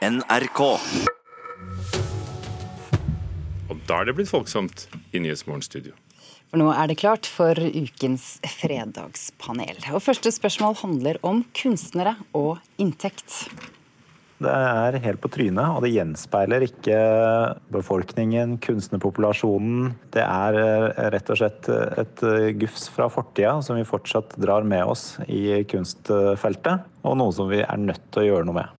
NRK. Og da er det blitt folksomt i Nyhetsmorgenstudio. For nå er det klart for ukens fredagspanel. Og første spørsmål handler om kunstnere og inntekt. Det er helt på trynet, og det gjenspeiler ikke befolkningen, kunstnerpopulasjonen. Det er eh, rett og slett et eh, gufs fra fortida som vi fortsatt drar med oss i kunstfeltet, og noe som vi er nødt til å gjøre noe med.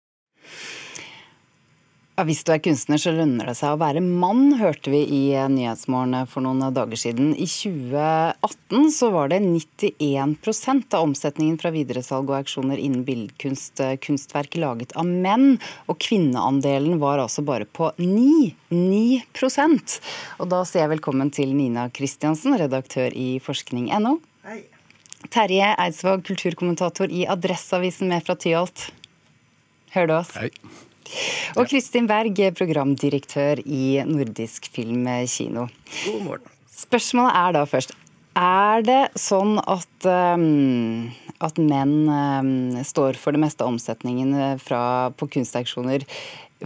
Ja, hvis du er kunstner, så lønner det seg å være mann, hørte vi i Nyhetsmorgen for noen dager siden. I 2018 så var det 91% av omsetningen fra videresalg og auksjoner innen billedkunst kunstverk laget av menn, og kvinneandelen var altså bare på 9. 9% Og da sier jeg velkommen til Nina Kristiansen, redaktør i forskning.no. Terje Eidsvåg, kulturkommentator i Adresseavisen med fra Tyholt. Hører du oss? Hei. Og Kristin Berg, programdirektør i Nordisk Film Kino. God morgen. Spørsmålet er da først Er det sånn at, um, at menn um, står for det meste av omsetningen eh, fra, på kunstauksjoner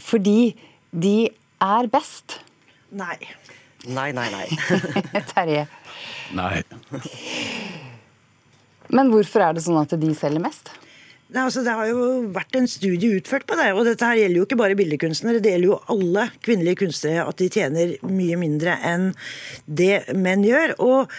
fordi de er best? Nei. Nei, nei, nei. Terje. Nei. Men hvorfor er det sånn at de selger mest? Nei, altså, det har jo vært en studie utført på det, og dette her gjelder jo ikke bare billedkunstnere. Det gjelder jo alle kvinnelige kunstnere, at de tjener mye mindre enn det menn gjør. Og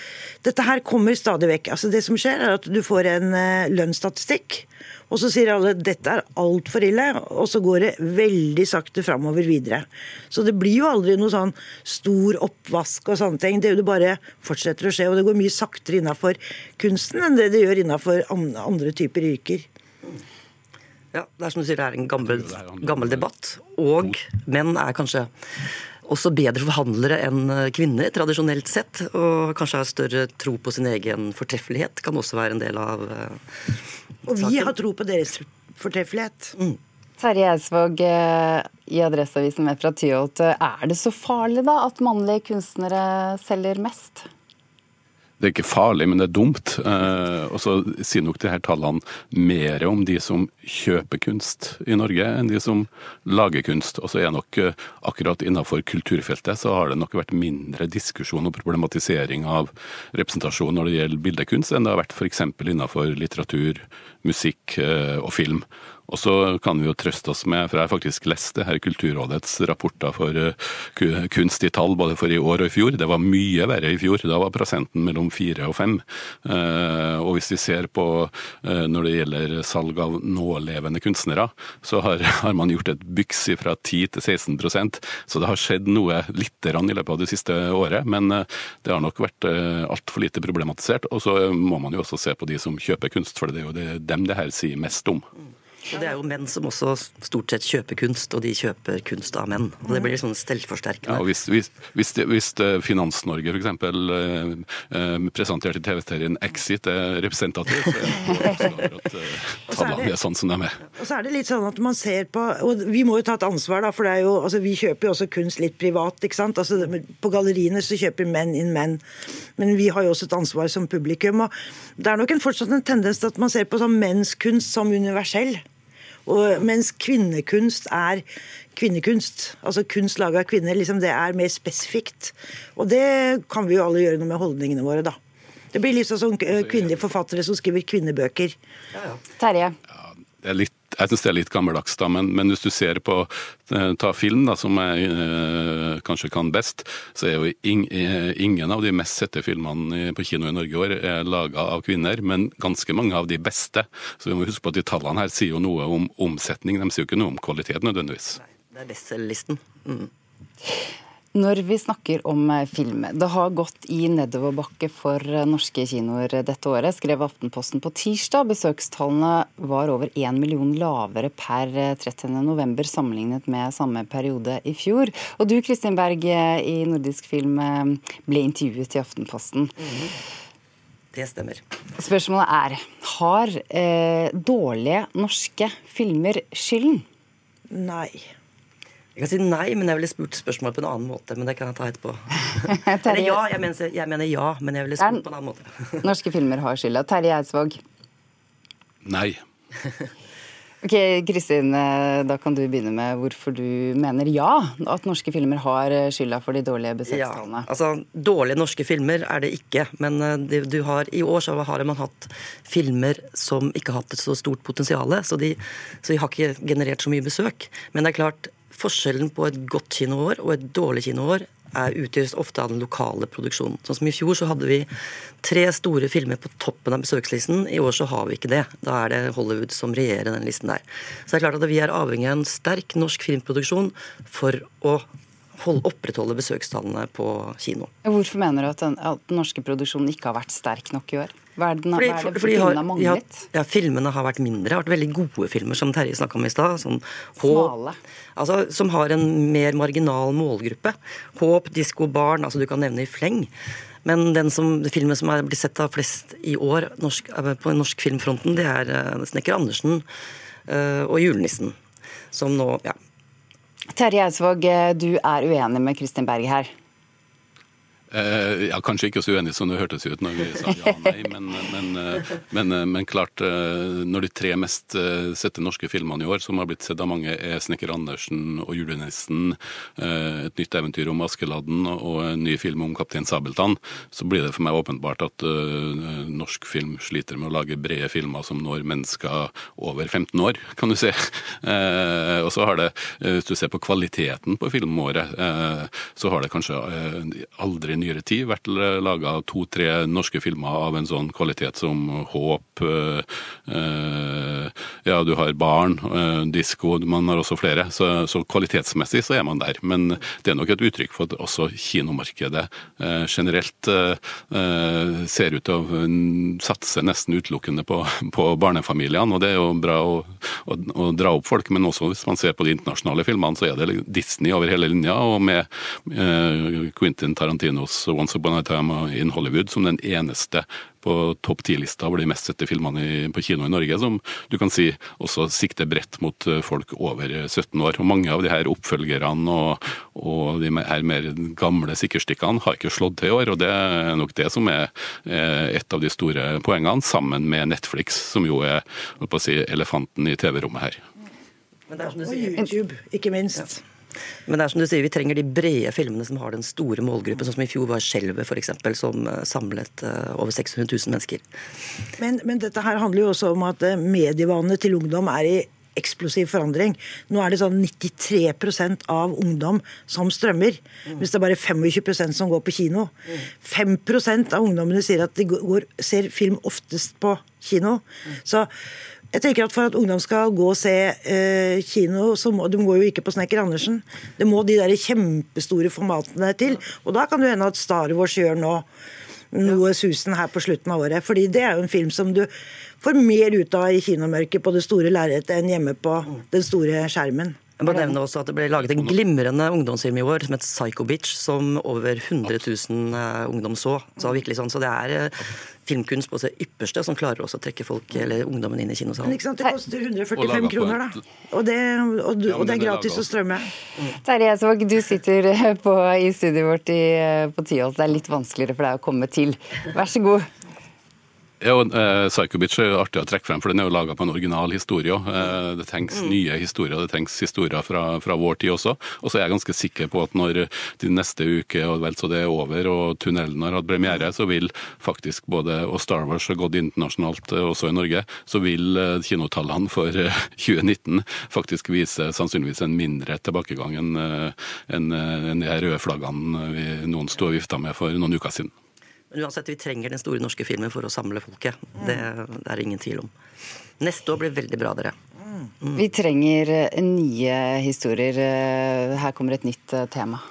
dette her kommer stadig vekk. Altså, det som skjer, er at du får en uh, lønnsstatistikk. Og så sier alle dette er altfor ille, og så går det veldig sakte framover videre. Så det blir jo aldri noe sånn stor oppvask og sånne ting. Det, det bare fortsetter å skje. Og det går mye saktere innafor kunsten enn det det gjør innafor andre typer yrker. Ja, det er som du sier, det er en gammel, gammel debatt. Og menn er kanskje også bedre forhandlere enn kvinner, tradisjonelt sett. Og kanskje har større tro på sin egen fortreffelighet. Kan også være en del av uh, Og vi har tro på deres fortreffelighet. Mm. Terje Eidsvåg eh, i Adresseavisen med fra Tyholt. Er det så farlig da at mannlige kunstnere selger mest? Det er ikke farlig, men det er dumt. Eh, og så sier nok de her tallene mer om de som kjøper kunst i Norge, enn de som lager kunst. Og så er nok eh, akkurat innenfor kulturfeltet så har det nok vært mindre diskusjon og problematisering av representasjon når det gjelder bildekunst, enn det har vært f.eks. innenfor litteratur, musikk eh, og film. Og så kan vi jo trøste oss med, for jeg har faktisk lest det her Kulturrådets rapporter for uh, kunst i tall både for i år og i fjor. Det var mye verre i fjor. Da var prosenten mellom fire og fem. Uh, og hvis vi ser på uh, når det gjelder salg av nålevende kunstnere, så har, har man gjort et byks fra 10 til 16% Så det har skjedd noe lite grann i løpet av det siste året, men det har nok vært altfor lite problematisert. Og så må man jo også se på de som kjøper kunst, for det er jo dem det her sier mest om. Og det er jo menn som også stort sett kjøper kunst, og de kjøper kunst av menn. Og Det blir sånn selvforsterkende. Ja, og hvis, hvis, hvis, hvis eh, Finans-Norge f.eks. Eh, eh, presenterte TV-serien Exit er representativ, så er det at eh, tallene er sånn som de er. Og så er det litt sånn at man ser på Og vi må jo ta et ansvar, da, for det er jo, altså, vi kjøper jo også kunst litt privat. ikke sant? Altså, på galleriene så kjøper menn inn menn, men vi har jo også et ansvar som publikum. og Det er nok en fortsatt en tendens til at man ser på sånn menns kunst som universell. Og mens kvinnekunst er kvinnekunst, altså kunst laga av kvinner, liksom det er mer spesifikt. Og det kan vi jo alle gjøre noe med holdningene våre, da. Det blir litt sånn som kvinnelige forfattere som skriver kvinnebøker. Ja, ja. Terje? Ja, det er litt jeg syns det er litt gammeldags, da, men, men, hvis du ser på eh, ta film, da, som jeg øh, kanskje kan best, så er jo ing, eh, ingen av de mest sette filmene på kino i Norge i år er laga av kvinner, men ganske mange av de beste. Så vi må huske på at de tallene her sier jo noe om omsetning, de sier jo ikke noe om kvalitet nødvendigvis. Nei, det er bestselgerlisten. Mm. Når vi snakker om eh, film, det har gått i nedoverbakke for eh, norske kinoer dette året, skrev Aftenposten på tirsdag. Besøkstallene var over én million lavere per 30.11 november, sammenlignet med samme periode i fjor. Og du Kristin Berg i Nordisk Film ble intervjuet i Aftenposten. Mm. Det stemmer. Spørsmålet er har eh, dårlige norske filmer skylden? Nei. Jeg kan si nei, men jeg ville spurt spørsmålet på en annen måte. Men det kan jeg ta etterpå. Eller ja, jeg mener, jeg mener, ja, men jeg ville spurt på en annen måte. Norske filmer har skylda. Terje Eidsvåg? Nei. Ok, Kristin, eh, da kan du begynne med hvorfor du mener ja, at norske filmer har eh, skylda for de dårlige besøkstallene. Ja, altså, Dårlige norske filmer er det ikke, men det, du har, i år så har man hatt filmer som ikke har hatt et så stort potensial, så, de, så de har ikke generert så mye besøk. Men det er klart, forskjellen på et godt kinoår og et dårlig kinoår er, utgjøres ofte av den lokale produksjonen. Sånn som I fjor så hadde vi tre store filmer på toppen av besøkslisten. I år så har vi ikke det. Da er det Hollywood som regjerer den listen der. Så det er klart at vi er avhengig av en sterk norsk filmproduksjon for å holde, opprettholde besøkstallene på kino. Hvorfor mener du at den, at den norske produksjonen ikke har vært sterk nok i år? Hva er det, fordi, hva er det fordi har, manglet? Ja, filmene har vært mindre. Det har vært veldig gode filmer, som Terje snakka om i stad. Smale. Altså, som har en mer marginal målgruppe. Håp, disko, barn, altså du kan nevne i fleng. Men den som, filmen som er blitt sett av flest i år norsk, eh, på norsk filmfronten, det er uh, 'Snekker Andersen' uh, og 'Julenissen'. Som nå, ja. Terje Eidsvåg, du er uenig med Kristin Berg her? Eh, ja, Kanskje ikke så uenig som det hørtes ut når vi sa ja og nei, men, men, eh, men, eh, men, klart Når de tre mest sette norske filmene i år, som har blitt sett av mange, er 'Snekker Andersen' og 'Julenissen', et nytt eventyr om Askeladden og en ny film om Kaptein Sabeltann, så blir det for meg åpenbart at norsk film sliter med å lage brede filmer som når mennesker over 15 år, kan du si. og så har det, hvis du ser på kvaliteten på filmåret, så har det kanskje aldri nyere tid vært laga to-tre norske filmer av en sånn kvalitet som Håp, eh, eh, ja, du har Barn, eh, Disko, man har også flere. Så, så, kvalitetsmessig så er man der. Men det er nok et uttrykk for at også kinomarkedet generelt ser ut til å satse nesten utelukkende på, på barnefamiliene, og det er jo bra å, å, å, dra opp folk. Men også hvis man ser på de internasjonale filmene, så er det Disney over hele linja, og med Quentin Tarantino Tarantinos 'Once Upon a Time in Hollywood' som den eneste på topp ti-lista over de mest sette filmene på kino i Norge, som du kan si også sikter bredt mot eh, folk over 17 år. Og Mange av de her oppfølgerne og, og de her mer gamle sikkerstikkene har ikke slått til i år, og det er nok det som er et av de store poengene, sammen med Netflix, som jo er si, elefanten i TV-rommet her. Men det er som du sier, YouTube, ikke minst. Ja. Men det er som du sier, vi trenger de brede filmene som har den store målgruppen, sånn som i fjor var 'Skjelvet', f.eks., som eh, samlet eh, over 600 000 mennesker. Men, men, dette her handler jo også om at eh, medievanene til ungdom er i eksplosiv forandring. Nå er det sånn 93% av ungdom som strømmer, mm. Hvis det er bare 25% som går på kino. Mm. 5 av ungdommene sier at de går, ser film oftest på kino. Mm. Så jeg tenker at For at ungdom skal gå og se eh, kino, så må de går jo ikke på Snekker Andersen. Det må de der kjempestore formatene til. Og da kan det hende at Star Wars gjør nå noe susen her på slutten av året. fordi det er jo en film som du får mer ut av i kinomørket på det store lerretet enn hjemme på den store skjermen. Jeg må nevne også at Det ble laget en glimrende ungdomsfilm i år som het Psycho Bitch, som over 100 000 eh, ungdom så. Så, sånn, så det er eh, filmkunst på sitt ypperste som klarer også å trekke folk, eller ungdommen inn i kinosalen. Det koster 145 kroner, da. Og det, og, og det er gratis å strømme. Terje Eidsvåg, du sitter på, i studioet vårt i, på Tyholt. Det er litt vanskeligere for deg å komme til. Vær så god. Ja, og uh, Psycho Bitch er jo artig å trekke frem, for den er jo laga på en original historie. Uh, det trengs mm. nye historier, det trengs historier fra, fra vår tid også. Og så er jeg ganske sikker på at når de neste uke og vel så det er over og tunnelen har hatt premiere, så vil faktisk både og Star Wars har gått internasjonalt uh, også i Norge, så vil kinotallene for 2019 faktisk vise sannsynligvis en mindre tilbakegang enn en, en de her røde flaggene vi noen sto og vifta med for noen uker siden. Uansett, vi trenger den store norske filmen for å samle folket. Det, det er ingen tvil om. Neste år blir veldig bra, dere. Mm. Vi trenger eh, nye historier. Eh, her kommer et nytt eh, tema.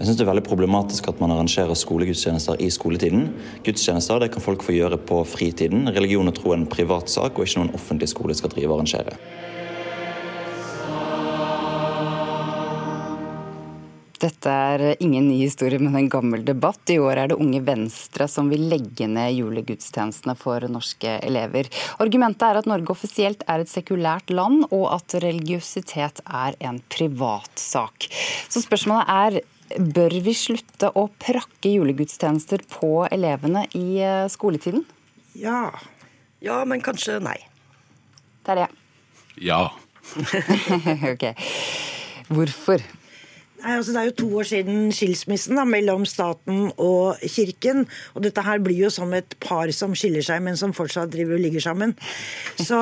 Jeg synes det er veldig problematisk at man arrangerer skolegudstjenester i skoletiden. Gudstjenester det kan folk få gjøre på fritiden. Religion og tro er en privatsak, og ikke noen offentlig skole skal drive og arrangere. Dette er ingen ny historie, men en gammel debatt. I år er det Unge Venstre som vil legge ned julegudstjenestene for norske elever. Argumentet er at Norge offisielt er et sekulært land, og at religiøsitet er en privatsak. Så spørsmålet er Bør vi slutte å prakke julegudstjenester på elevene i eh, skoletiden? Ja. Ja, men kanskje nei. Terje? Ja. ok. Hvorfor? Nei, altså Det er jo to år siden skilsmissen da, mellom staten og kirken. Og dette her blir jo som et par som skiller seg, men som fortsatt driver og ligger sammen. Så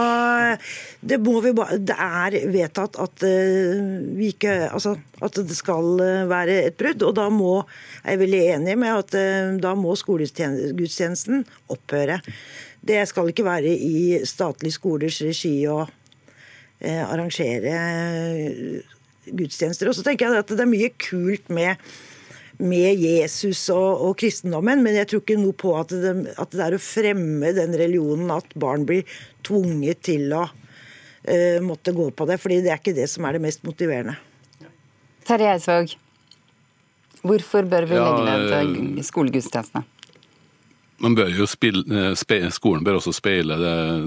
det, må vi det er vedtatt at, uh, vi ikke, altså, at det skal uh, være et brudd. Og da må, jeg er veldig enig med at da må skolegudstjenesten opphøre. Det skal ikke være i statlige skolers regi å arrangere gudstjenester. Og så tenker jeg at det er mye kult med, med Jesus og, og, kristendommen, men jeg tror ikke noe på at det, at det, er å fremme den religionen at barn blir tvunget til å uh, måtte gå på det. fordi det er ikke det som er det mest motiverende. Terje Eidsvåg, hvorfor bør vi legge ned eh, skolegudstjenestene? Bør spille, eh, Skolen bør også speile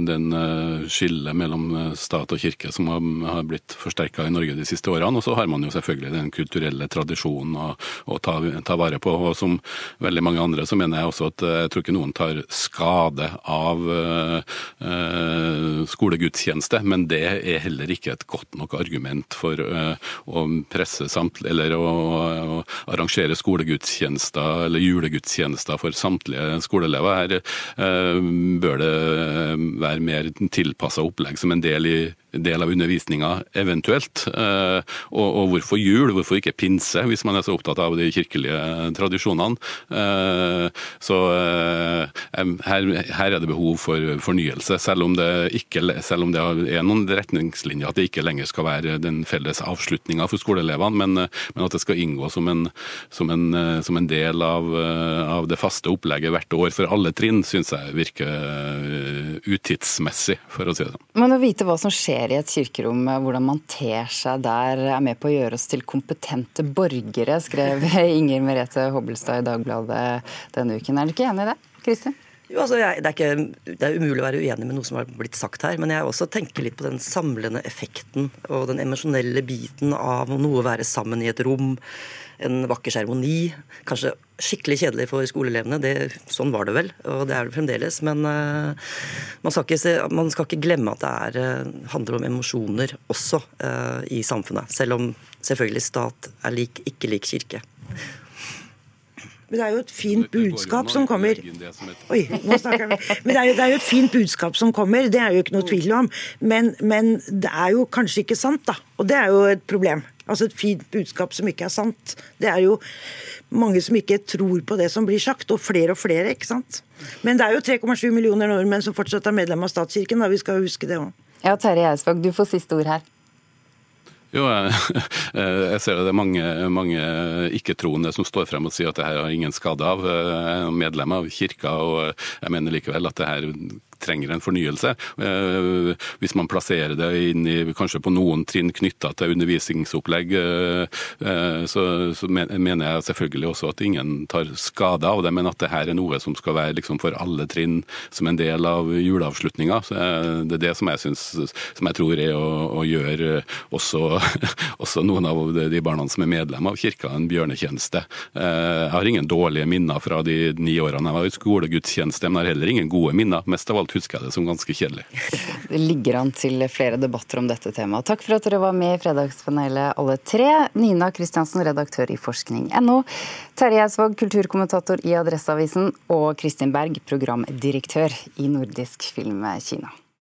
den uh, skillet mellom eh, stat og kirke som har, blitt forsterka i Norge de siste årene. Og så har man jo selvfølgelig den kulturelle tradisjonen å, å ta, ta, vare på. Og som veldig mange andre så mener jeg også at jeg tror ikke noen tar skade av uh, uh, skolegudstjeneste, men det er heller ikke et godt nok argument for å presse samt, eller å, å arrangere skolegudstjenester eller julegudstjenester for samtlige skoleelever. Her eh, bør det være mer tilpassa opplegg som en del i del av undervisninga eventuelt. Eh, og, og, hvorfor jul, hvorfor ikke pinse, hvis man er så opptatt av de kirkelige tradisjonene. Eh, så eh, her, her, er det behov for fornyelse, selv om, det ikke, selv om det er noen retningslinjer at det ikke lenger skal være den felles avslutninga for skoleelevene, men, men, at det skal inngå som en, som en, som en del av, av, det faste opplegget hvert år for alle trinn, syns jeg virker utidsmessig, for å si det sånn. Men å vite hva som skjer skjer i et kirkerom, hvordan man ter seg der, er med på å gjøre oss til kompetente borgere, skrev Inger Merete Hobbelstad i Dagbladet denne uken. Er du ikke enig i det, Kristin? Jo, altså jeg, det, er ikke, det, er umulig å være uenig med noe som har blitt sagt her, men jeg også tenker litt på den samlende effekten og den emosjonelle biten av noe å være sammen i et rom en vakker seremoni. Kanskje skikkelig kjedelig for skoleelevene, det, sånn var det vel, og det er det fremdeles. Men uh, man, skal se, man, skal ikke glemme at det er, uh, handler om emosjoner også uh, i samfunnet. Selv om selvfølgelig stat er lik, ikke lik kirke. Men det er jo et fint budskap som kommer. Oi, nå snakker jeg. Men det er, jo, det er jo et fint budskap som kommer, det er jo ikke noe tvil om. Men, men det er jo kanskje ikke sant, da. Og det er jo et problem. Altså et fint budskap som ikke er sant. Det er jo mange som ikke tror på det som blir sagt, og flere og flere, ikke sant. Men det er jo 3,7 millioner nordmenn som fortsatt er medlem av statskirken, da. Vi skal huske det òg. Ja, Terje Eidsvåg, du får siste ord her. Jo, jeg, ser det er mange, mange ikke-troende som står frem og sier at det her har ingen skade av. Jeg er medlem av kirka, og jeg mener likevel at det her trenger en fornyelse. Eh, hvis man plasserer det inn i kanskje på noen trinn knytta til undervisningsopplegg, eh, eh, så, mener jeg selvfølgelig også at ingen tar skade av det, men at det her er noe som skal være liksom for alle trinn som en del av juleavslutninga. Det er det som jeg, synes, som jeg tror er å, å gjøre også, også, noen av de barna som er medlem av kirka, en bjørnetjeneste. Jeg har ingen dårlige minner fra de ni årene jeg var i skolegudstjeneste, men har heller ingen gode minner. Mest av alt husker jeg det som ganske kjedelig. Det ligger an til flere debatter om dette temaet. Takk for at dere var med i Fredagspanelet alle tre. Nina Kristiansen, redaktør i forskning.no. Terje Eidsvåg, kulturkommentator i Adresseavisen. Og Kristin Berg, programdirektør i Nordisk Film Kina.